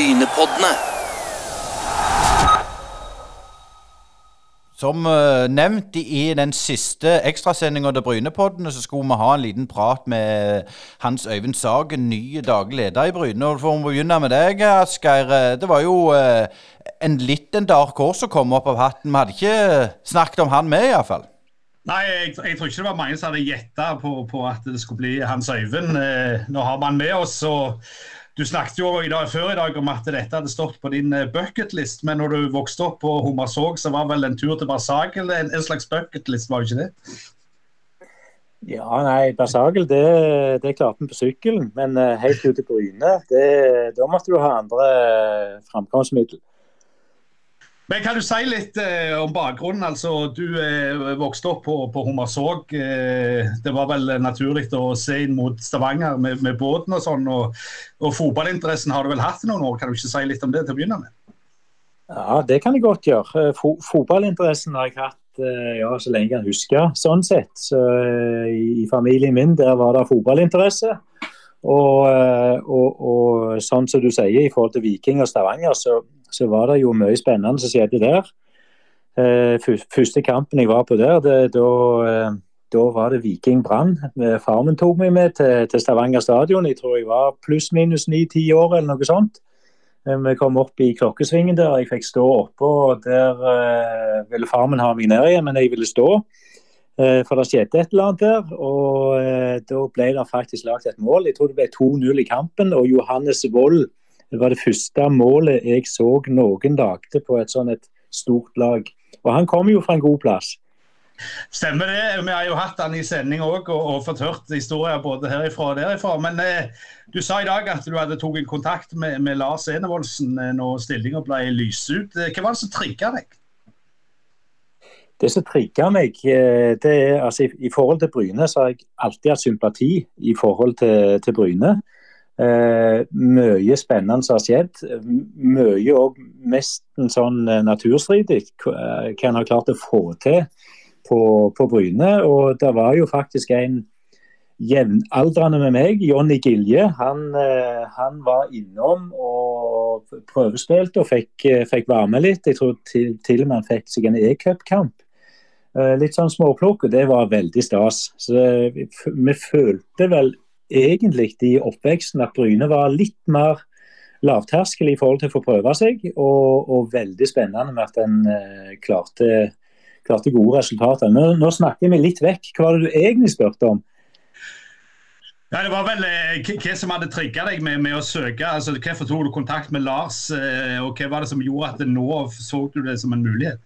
Brynepoddene. Som eh, nevnt i den siste ekstrasendinga til Brynepoddene, så skulle vi ha en liten prat med Hans Øyvind Sagen, ny daglig leder i Bryne. Og For å begynne med deg, Asgeir. eh, Det var jo eh, en liten dark horse som kom opp av hatten. Vi hadde ikke snakket om han med, iallfall. Nei, jeg, jeg tror ikke det var mange som hadde gjetta på, på at det skulle bli Hans Øyvind. Nå har man med oss, og du snakket jo i dag, før i dag om at dette hadde stått på din eh, bucketlist, men når du vokste opp på Hummersåk, så var vel en tur til Barsagel en, en slags bucketlist, var det ikke det? Ja, nei, Bersagel det, det klarte vi på sykkelen, men eh, helt ut til Bryne, da måtte du ha andre eh, framkomstmiddel. Men kan du si litt eh, om bakgrunnen? Altså, du eh, vokste opp på, på Hummersåk. Eh, det var vel naturlig å se inn mot Stavanger med, med båten og sånn. Og, og fotballinteressen har du vel hatt i noen år, kan du ikke si litt om det til å begynne med? Ja, det kan jeg godt gjøre. Eh, Fo fotballinteressen har jeg hatt eh, ja, så lenge jeg kan huske, sånn sett. Så, eh, I familien min der var det fotballinteresse. Og, og, og sånn som du sier, i forhold til Viking og Stavanger, så, så var det jo mye spennende som skjedde der. Eh, Første kampen jeg var på der, da, eh, da var det Viking Brann. Eh, Far tok meg med til, til Stavanger stadion. Jeg tror jeg var pluss-minus ni-ti år eller noe sånt. Vi kom opp i klokkesvingen der, jeg fikk stå oppe, og der ville far min ha meg ned igjen, men jeg ville stå. For det skjedde et eller annet der, og da ble det faktisk lagt et mål. Jeg tror det ble 2-0 i kampen, og Johannes Wold det var det første målet jeg så noen lagde på et sånn et stort lag. Og han kom jo fra en god plass. Stemmer det. Vi har jo hatt han i sending òg og, og fått hørt historier både herifra og derifra. Men eh, du sa i dag at du hadde tatt kontakt med, med Lars Enevoldsen eh, når stillinga ble lyst ut. Eh, Hva var det som trigga deg? Det som trigger meg, eh, det er altså i, i forhold til Bryne, så har jeg alltid hatt sympati i forhold til, til Bryne. Eh, mye spennende som har skjedd. Mye òg nesten sånn eh, naturstridig hva hva en har klart å få til på, på Bryne. Og det var jo faktisk en jevnaldrende med meg, Jonny Gilje. Han, eh, han var innom og prøvespilte og fikk, eh, fikk være med litt. Jeg tror til, til og med han fikk seg en e-cupkamp. Eh, Litt sånn småplukk, og det var veldig stas. Så eh, vi følte vel egentlig i oppveksten at Bryne var litt mer lavterskel i forhold til å få prøve seg, og, og veldig spennende med at en eh, klarte, klarte gode resultater. Nå, nå snakker vi litt vekk. Hva var det du egentlig spurte om? Ja, det var vel eh, Hva som hadde trigga deg med, med å søke? altså Hvorfor tok du kontakt med Lars, eh, og hva var det som gjorde at nå så du det som en mulighet?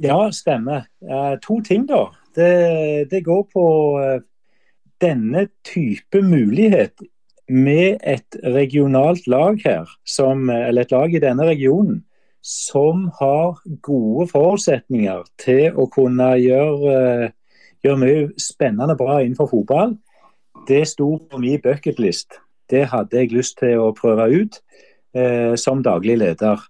Ja, stemmer. Eh, to ting, da. Det, det går på eh, denne type mulighet med et regionalt lag her, som, eller et lag i denne regionen, som har gode forutsetninger til å kunne gjøre, gjøre mye spennende bra innenfor fotball. Det sto på min bucketlist. Det hadde jeg lyst til å prøve ut eh, som daglig leder.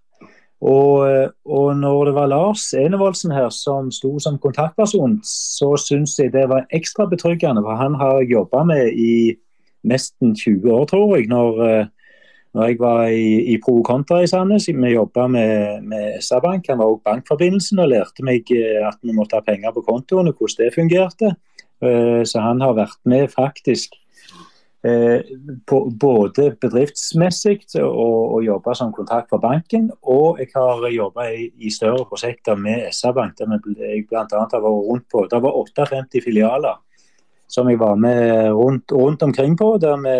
Og, og når det var Lars Enevoldsen her som sto som kontaktperson, så syns jeg det var ekstra betryggende, for han har jeg jobba med i nesten 20 år, tror jeg. Når, eh, når jeg var i, i Pro Contra i Sandnes. Vi jobba med, med SR-Bank. Han var også bankforbindelsen og lærte meg eh, at vi måtte ha penger på kontoen og hvordan det fungerte. Eh, Så han har vært med faktisk både bedriftsmessig og, og jobba som kontakt for banken, og jeg har jobba i, i større prosjekter med SR-Bank, der jeg bl.a. har vært rundt på. Det var 58 filialer som jeg var med rundt, rundt omkring på, der vi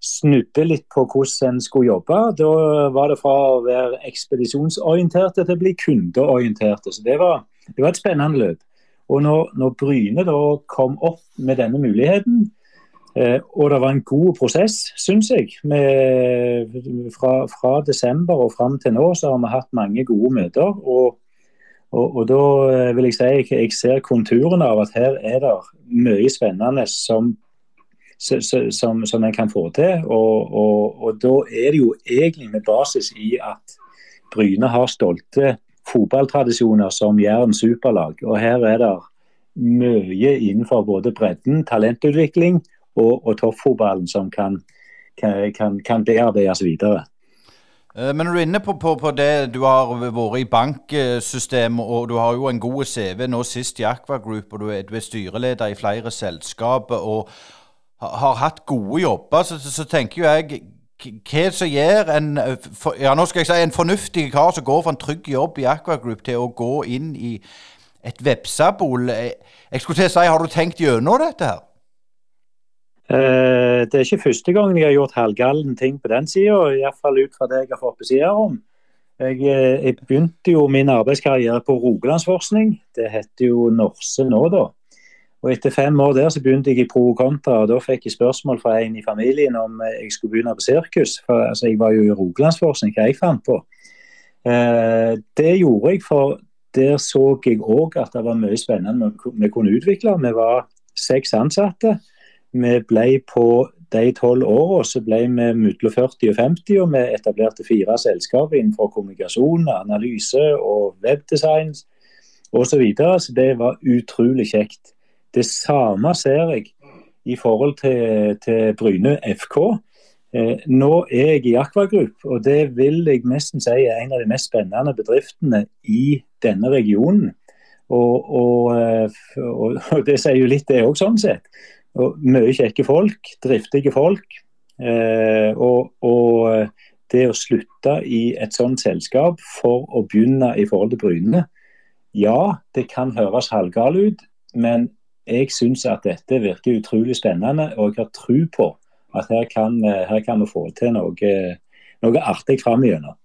snudde litt på hvordan en skulle jobbe. Da var det fra å være ekspedisjonsorienterte til å bli kundeorienterte. Så det var, det var et spennende løp. Og når, når Bryne da kom opp med denne muligheten, Eh, og det var en god prosess, syns jeg. Med, fra, fra desember og fram til nå så har vi hatt mange gode møter. Og, og, og da eh, vil jeg si jeg, jeg ser konturene av at her er det mye spennende som, som, som en kan få til. Og, og, og da er det jo egentlig med basis i at Bryne har stolte fotballtradisjoner som Jæren superlag. Og her er det mye innenfor både bredden, talentutvikling og, og toppfotballen som kan, kan, kan, kan bearbeides videre. Eh, men når du er inne på, på, på, det, du har vært i banksystemet, og du har jo en god CV nå sist i Aqua Group, og du er, du er styreleder i flere selskaper og har hatt gode jobber, så, så, så tenker jo jeg hva som gjør en, ja, nå skal jeg si, en fornuftig kar som går for en trygg jobb i Aqua Group, til å gå inn i et vepsabol, Jeg skulle til å si, Har du tenkt gjennom dette her? Eh, det er ikke første gang jeg har gjort halvgallen ting på den sida, iallfall ut fra det jeg har fått beskjed om. Jeg, eh, jeg, begynte jo min arbeidskarriere på Rogalandsforskning. Det heter jo Norse nå, da. Og Etter fem år der så begynte jeg i Pro Contra, og da fikk jeg spørsmål fra en i familien om jeg skulle begynne på sirkus. For altså, Jeg var jo i Rogalandsforskning, hva jeg fant på. Eh, det gjorde jeg, for der så jeg òg at det var mye spennende vi kunne utvikle. Vi var seks ansatte. Vi ble på de tolv årene så ble vi mellom 40 og 50, og vi etablerte fire selskap innenfor kommunikasjon, analyse og webdesign osv. Så, videre. så det var utrolig kjekt. Det samme ser jeg i forhold til, til Bryne FK. Eh, nå er jeg i Aquagroup, og det vil jeg nesten si er en av de mest spennende bedriftene i denne regionen. Og, og, eh, og, og det sier jo litt, det òg, sånn sett. Og mye kjekke folk, driftige folk. Eh, og, og, det å slutte i et sånt selskap for å begynne i forhold til Bryne, ja, det kan høres halvgal ut, men jeg syns at dette virker utrolig spennende. Og jeg har tro på at her kan, her kan vi få til noe, noe artig framover. Eh,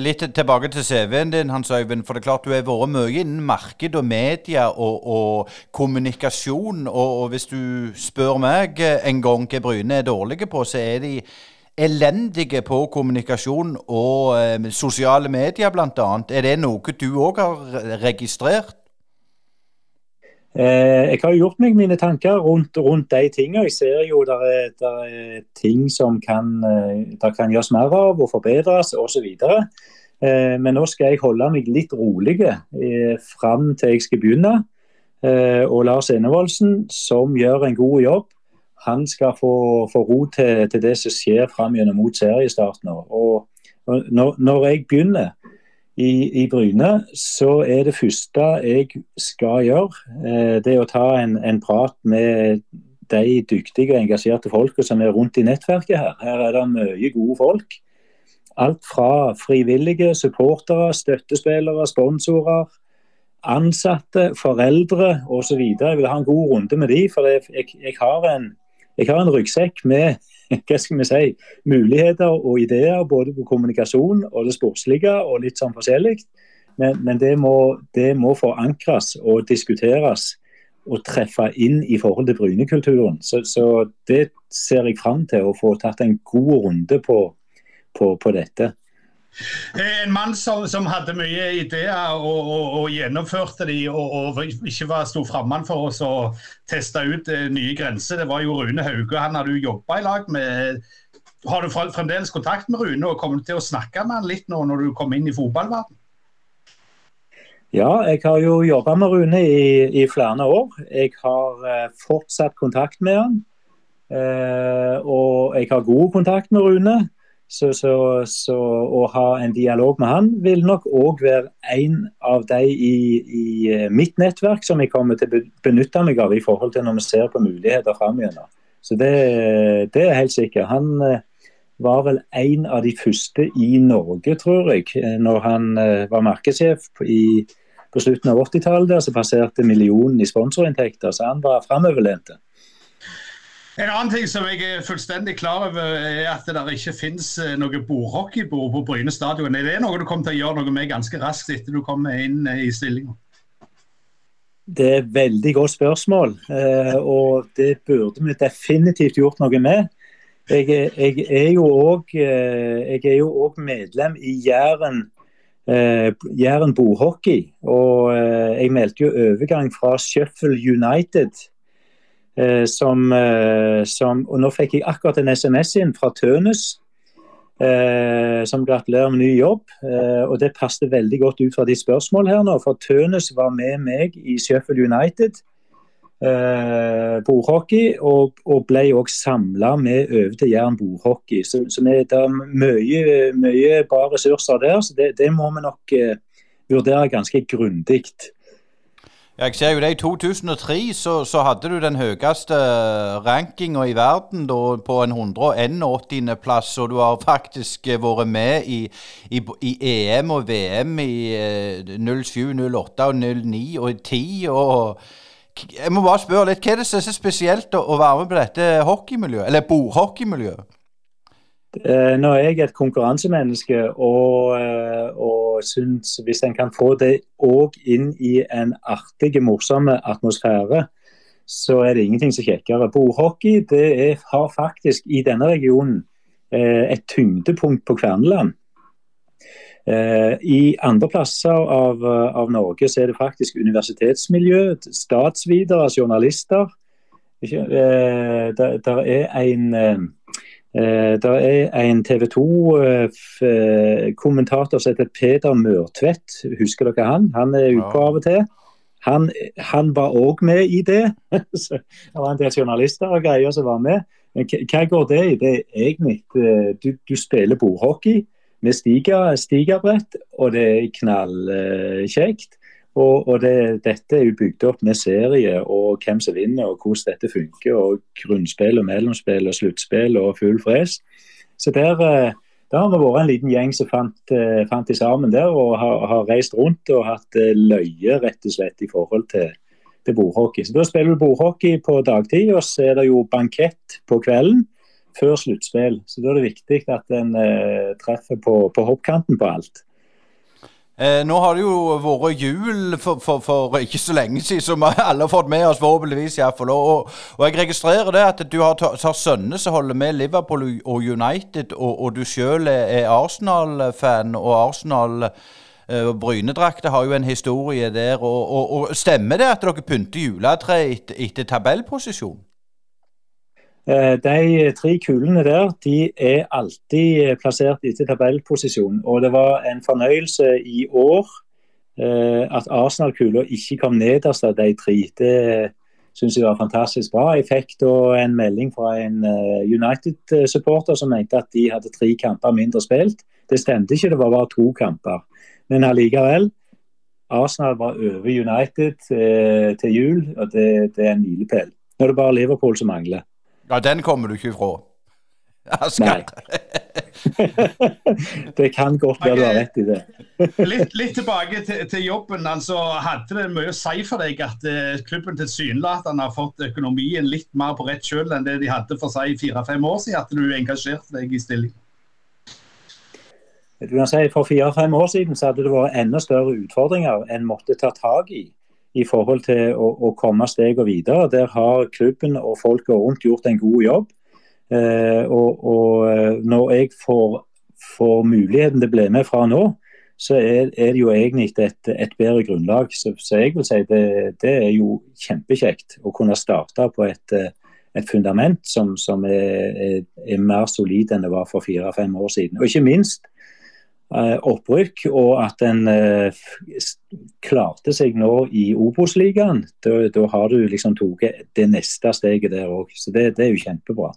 litt tilbake til CV-en din, Hans Øyvind. For det er klart du har vært mye innen marked og media og, og kommunikasjon. Og, og, hvis du spør meg en gang hva Bryne er dårlige på, så er de elendige på kommunikasjon og eh, sosiale medier, bl.a. Er det noe du òg har registrert? Eh, jeg har gjort meg mine tanker rundt, rundt de tingene. Jeg ser jo det er, er, ting som kan, eh, kan gjøres mer av og forbedres osv. Eh, men nå skal jeg holde meg litt rolig fram til jeg skal begynne. Og Lars Enevoldsen, som gjør en god jobb, han skal få, få ro til, til, det som skjer fram gjennom mot seriestarten. Og når, når jeg begynner, i, i, Bryne, så er det første jeg skal gjøre, eh, det å ta en, en, prat med de dyktige og engasjerte folka som er rundt i nettverket her. Her er det mye gode folk. Alt fra frivillige, supportere, støttespillere, sponsorer, ansatte, foreldre osv. Jeg vil ha en god runde med de, for jeg, jeg, har, en, jeg en ryggsekk med hva skal vi si, muligheter og ideer både på kommunikasjon og det sportslige og litt sånn forskjellig. Men, men det, må, det, må, forankres og diskuteres og treffe inn i forhold til Brynekulturen. Så, så det ser jeg fram til å få tatt en god runde på, på, på dette. En mann som, som hadde mye ideer og, og, og gjennomførte de, og, og ikke var sto framman for oss å teste ut eh, nye grenser, det var jo Rune Hauge. Han har du jobba i lag med. Har du fremdeles kontakt med Rune og kommer til å snakke med han litt nå når du kommer inn i fotballverden? Ja, jeg har jo jobba med Rune i, i, flere år. Jeg har eh, fortsatt kontakt med han. Eh, og jeg har god kontakt med Rune. Så, så, så, å ha en dialog med han vil nok òg være en av de i, i, eh, mitt nettverk som jeg kommer til å benytte meg av i forhold til når vi ser på muligheter framover. Så det, det, er helt sikkert. Han eh, var vel en av de første i Norge, tror jeg, eh, når han var markedssjef i, på slutten av 80-tallet. Så passerte millionen i sponsorinntekter, så han var framoverlent. En annen ting som jeg er fullstendig klar over, er at det der ikke finnes eh, noe bordhockeybord på Bryne stadion. Er det noe du kommer til å gjøre noe med ganske raskt etter du kommer inn eh, i stillinga? Det er et veldig godt spørsmål, eh, og det burde vi definitivt gjort noe med. Jeg, er jo òg medlem i Jæren, Jæren bordhockey. Og jeg meldte jo overgang fra Sheffield United som, eh, som, og Nå fikk jeg akkurat en SMS inn fra Tønes eh, som gratulerer med ny jobb. Eh, og Det passet veldig godt ut fra de spørsmål her nå. For Tønes var med meg i Sheffield United eh, bordhockey, og, og ble òg samla med over til Jæren bordhockey. Så, så det er mye, mye bra ressurser der, så det, det må vi nok eh, vurdere ganske grundig. Jeg ser jo det I 2003 så, så hadde du den høyeste rankinga i verden da, på en 181.-plass, og du har faktisk eh, vært med i, i, i EM og VM i 07, 08 og 09 og 10. og jeg må bare spørre litt, Hva er det som er så spesielt å være med på dette hockeymiljøet, eller bordhockeymiljøet? Eh, nå er jeg et konkurransemenneske og, eh, og syns hvis en kan få det òg inn i en artig, morsom atmosfære, så er det ingenting som kjekkere. Bordhockey det er, har faktisk i denne regionen eh, et tyngdepunkt på Kverneland. I andre plasser av, av, Norge så er det faktisk universitetsmiljø, statsvidere, journalister. Der, er en eh, der er en TV 2-kommentator som heter Peder Mørtvedt. Husker dere han? Han er ute av og til. Han, han var òg med i det. det var en del journalister og greier som var med. Men hva går det i? Det er egentlig du, du spiller bordhockey med stiger, stigerbrett, og det er knallkjekt. Og, og det, dette er jo bygd opp med serie og hvem som vinner og hvordan dette funker. og Grunnspill og mellomspill og sluttspill og full fres. Så der, eh, der har vi vært en liten gjeng som fant, eh, fant de sammen der og har, har, reist rundt og hatt eh, løye rett og slett i forhold til, til bordhockey. Så Da spiller du bordhockey på dagtid, og så er det jo bankett på kvelden før sluttspill. Så da er det viktig at en eh, treffer på, på, hoppkanten på alt. Eh, nå har det jo vært jul for, for, for, ikke så lenge siden, som alle har fått med oss, forhåpentligvis iallfall. Og, og jeg registrerer det at du har, har sønner som holder med Liverpool og United, og, og du sjøl er Arsenal-fan, og Arsenal Brynedrakter har jo en historie der. Og, og, Stemmer det at dere pynter juletre etter, etter tabellposisjon? Eh, de tre kulene der de er alltid plassert etter tabellposisjon. Og det var en fornøyelse i år eh, at Arsenal-kula ikke kom nederst av de tre. Det syns jeg var fantastisk bra. Jeg fikk da en melding fra en eh, United-supporter som mente at de hadde tre kamper mindre spilt. Det stemte ikke, det var bare to kamper. Men allikevel. Arsenal var over United til jul, og det, det er en milepæl. Nå er det bare Liverpool som mangler. Ja, den kommer du ikke ifra. Nei. det kan godt være du har rett i det. litt, litt, tilbake til, til, jobben. altså Hadde det mye å si for deg at uh, klubben tilsynelatende har fått økonomien litt mer på rett kjøl enn det de hadde for seg fire-fem år siden? At du engasjerte deg i stilling? Du kan si For fire-fem år siden så hadde det vært enda større utfordringer enn måtte ta tak i i forhold til å, å komme stegene videre. Der har klubben og folket rundt gjort en god jobb. Eh, og, og, eh, når jeg får, får, muligheten til å bli med fra nå, så er, er det jo egentlig et, et bedre grunnlag. Så, så, jeg vil si det, det, er jo kjempekjekt å kunne starte på et, eh, et fundament som, som er, er, er, mer solid enn det var for fire-fem år siden. Og ikke minst opprykk, og at en eh, klarte seg nå i Obos-ligaen. Da, da, har du liksom tatt det neste steget der òg. Så det, det, er jo kjempebra.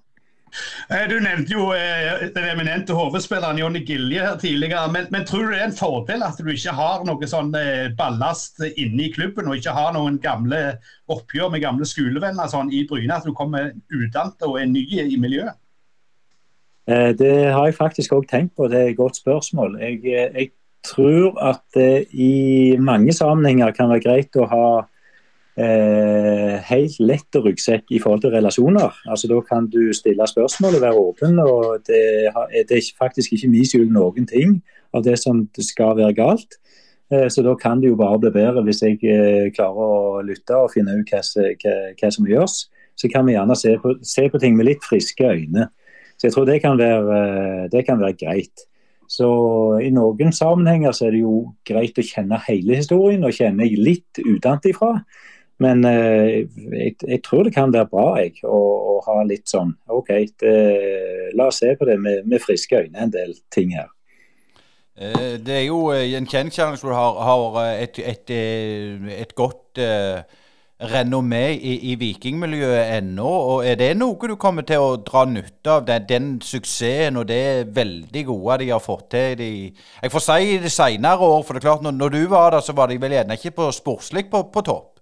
Eh, du nevnte jo den eminente hovedspilleren Jonny Gilje her tidligere. Men, men, tror du det er en fordel at du ikke har noe sånn ballast inne i klubben, og ikke har noen gamle oppgjør med gamle skolevenner sånn i Bryne? At du kommer utdannet og er ny i miljøet? Eh, det har jeg faktisk òg tenkt på, det er et godt spørsmål. Jeg, eh, jeg tror at det i mange sammenhenger kan være greit å ha eh, helt lett ryggsekk i forhold til relasjoner. Altså Da kan du stille spørsmål og være åpen. og Det, det er faktisk ikke min skyld noen ting av det som skal være galt. Eh, så da kan det jo bare bli bedre hvis jeg eh, klarer å lytte og finne ut hva, hva, hva som gjøres. Så kan vi gjerne se på, se på ting med litt friske øyne. Så jeg tror det kan være, eh, det kan være greit. Så I noen sammenhenger så er det jo greit å kjenne hele historien og kjenne litt utenfra. Men eh, jeg, jeg, tror det kan være bra jeg, å, å ha litt sånn OK, det, la oss se på det med, med, friske øyne, en del ting her. Eh, det er jo en kjensgjerning som du har, har et, et, et, godt renommé i, i vikingmiljøet ennå. og Er det noe du kommer til å dra nytte av, den, den suksessen og det veldig gode de har fått til? De, jeg får si i de senere år, for det er klart når, når, du var der, så var de vel gjerne ikke på sportslig på, på topp?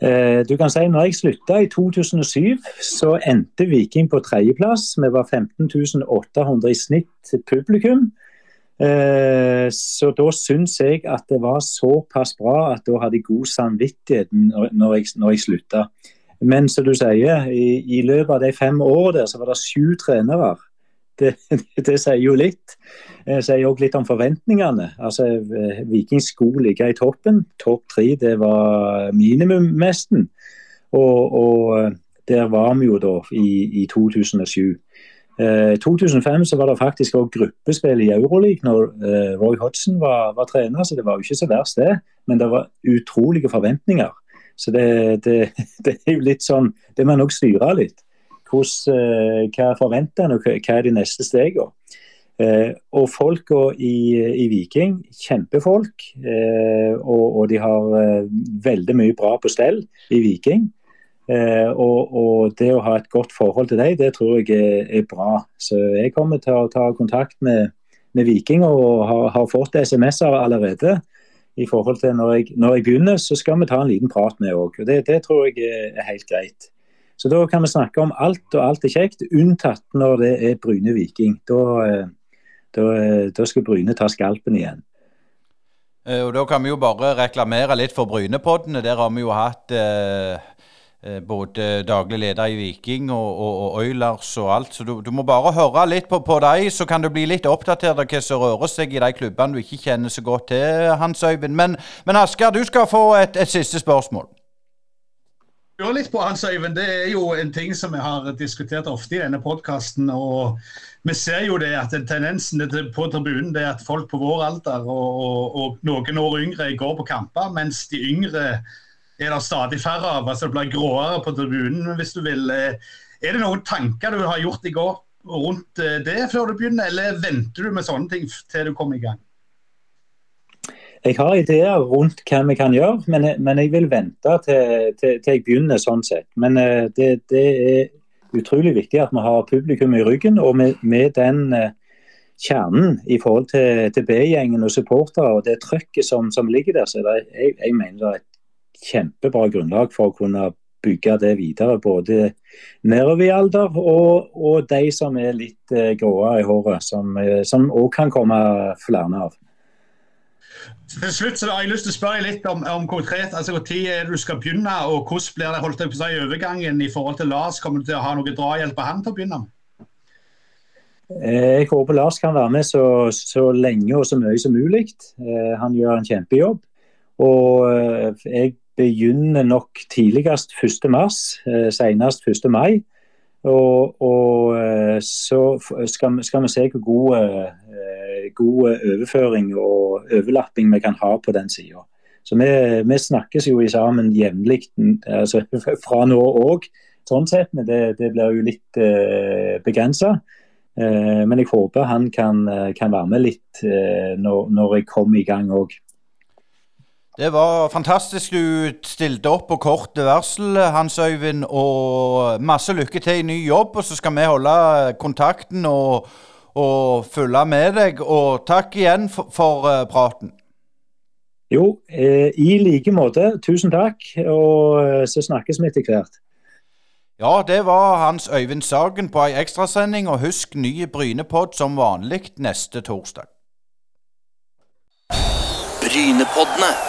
Eh, du kan si når jeg slutta i 2007, så endte Viking på tredjeplass. Vi var 15.800 i snitt publikum. Eh, så da syns jeg at det var såpass bra at da hadde jeg god samvittighet når jeg, når jeg slutta. Men som du sier, i, i, løpet av de fem årene der så var det sju trenere. Det, det, sier jo litt. Det sier òg litt om forventningene. Altså, eh, Viking skulle ligge i toppen. Topp tre det var minimum nesten. Og, og eh, der var vi jo da i, i 2007. I eh, 2005 så var det faktisk også gruppespill i Euroleague når eh, Roy Hodgson var, var, trener, så det var jo ikke så verst det. Men det var utrolige forventninger. Så det, det, det er jo litt sånn Det må nok styre litt. Hvordan, eh, hva forventer en, og hva er de neste stegene? og folka i, i, Viking, kjempefolk. og, og, de har veldig mye bra på stell i Viking. Eh, og, og, det å ha et godt forhold til dem, det tror jeg er, er, bra. Så jeg kommer til å ta kontakt med, med Viking og har, har fått SMS-er allerede. I forhold til når jeg, når jeg, begynner, så skal vi ta en liten prat med òg. Det, det tror jeg er, helt greit. Så da kan vi snakke om alt, og alt er kjekt, unntatt når det er Bryne Viking. Da, eh, da, da skal Bryne ta skalpen igjen. Eh, og Da kan vi jo bare reklamere litt for Brynepoddene. Der har vi jo hatt eh, Eh, både daglig leder i Viking og, og, og Oilers og alt. Så du, du, må bare høre litt på, på dem, så kan du bli litt oppdatert av hva som rører seg i de klubbene du ikke kjenner så godt til, Hans Øyvind. Men, men Asker, du skal få et, et siste spørsmål. Hør litt på Hans Øyvind. Det er jo en ting som vi har diskutert ofte i denne podkasten. Og vi ser jo det at tendensen på tribunen det er at folk på vår alder og, og noen år yngre går på kamper, mens de yngre er det stadig færre av. altså Det blir gråere på tribunen, hvis du vil. Eh, er det noen tanker du har gjort i går rundt eh, det før du begynner, eller venter du med sånne ting til du kommer i gang? Jeg har ideer rundt hva vi kan gjøre, men, men jeg vil vente til, til, til, jeg begynner sånn sett. Men eh, det, det, er utrolig viktig at vi har publikum i ryggen, og med, med den kjernen i forhold til, til B-gjengen og supportere og det trøkket som, som ligger der, så det, jeg, jeg mener det er et kjempebra grunnlag for å kunne bygge det videre. Både nedover i alder og, og, de som er litt eh, gråere i håret, som òg uh, kan komme flere av. Til slutt så har jeg lyst til å spørre litt om, om konkret, altså hvor tid er det du skal begynne, og hvordan blir det holdt på seg overgangen i forhold til Lars? Kommer du til å ha noe drahjelp av han til å begynne? Eh, jeg håper Lars kan være med så, så lenge og så mye som mulig. Han gjør en kjempejobb. Og jeg begynner nok tidligst 1.3, mars, senest 1. mai. Og, og eh, så skal, skal, vi se hvor god, eh, god, overføring og overlapping vi kan ha på den sida. Så vi, vi, snakkes jo sammen jevnlig altså, fra nå òg, sånn sett. Men det, det blir jo litt eh, begrensa. Eh, men jeg håper han kan, kan være med litt eh, når, når jeg kommer i gang òg. Det var fantastisk du stilte opp på kort varsel, Hans Øyvind. Og masse lykke til i ny jobb. Og så skal vi holde kontakten og, og følge med deg. Og takk igjen for, for uh, praten. Jo, eh, i like måte. Tusen takk. Og eh, så snakkes vi etter hvert. Ja, det var Hans Øyvind Sagen på ei ekstrasending. Og husk ny Brynepod som vanlig neste torsdag. Brynepoddene.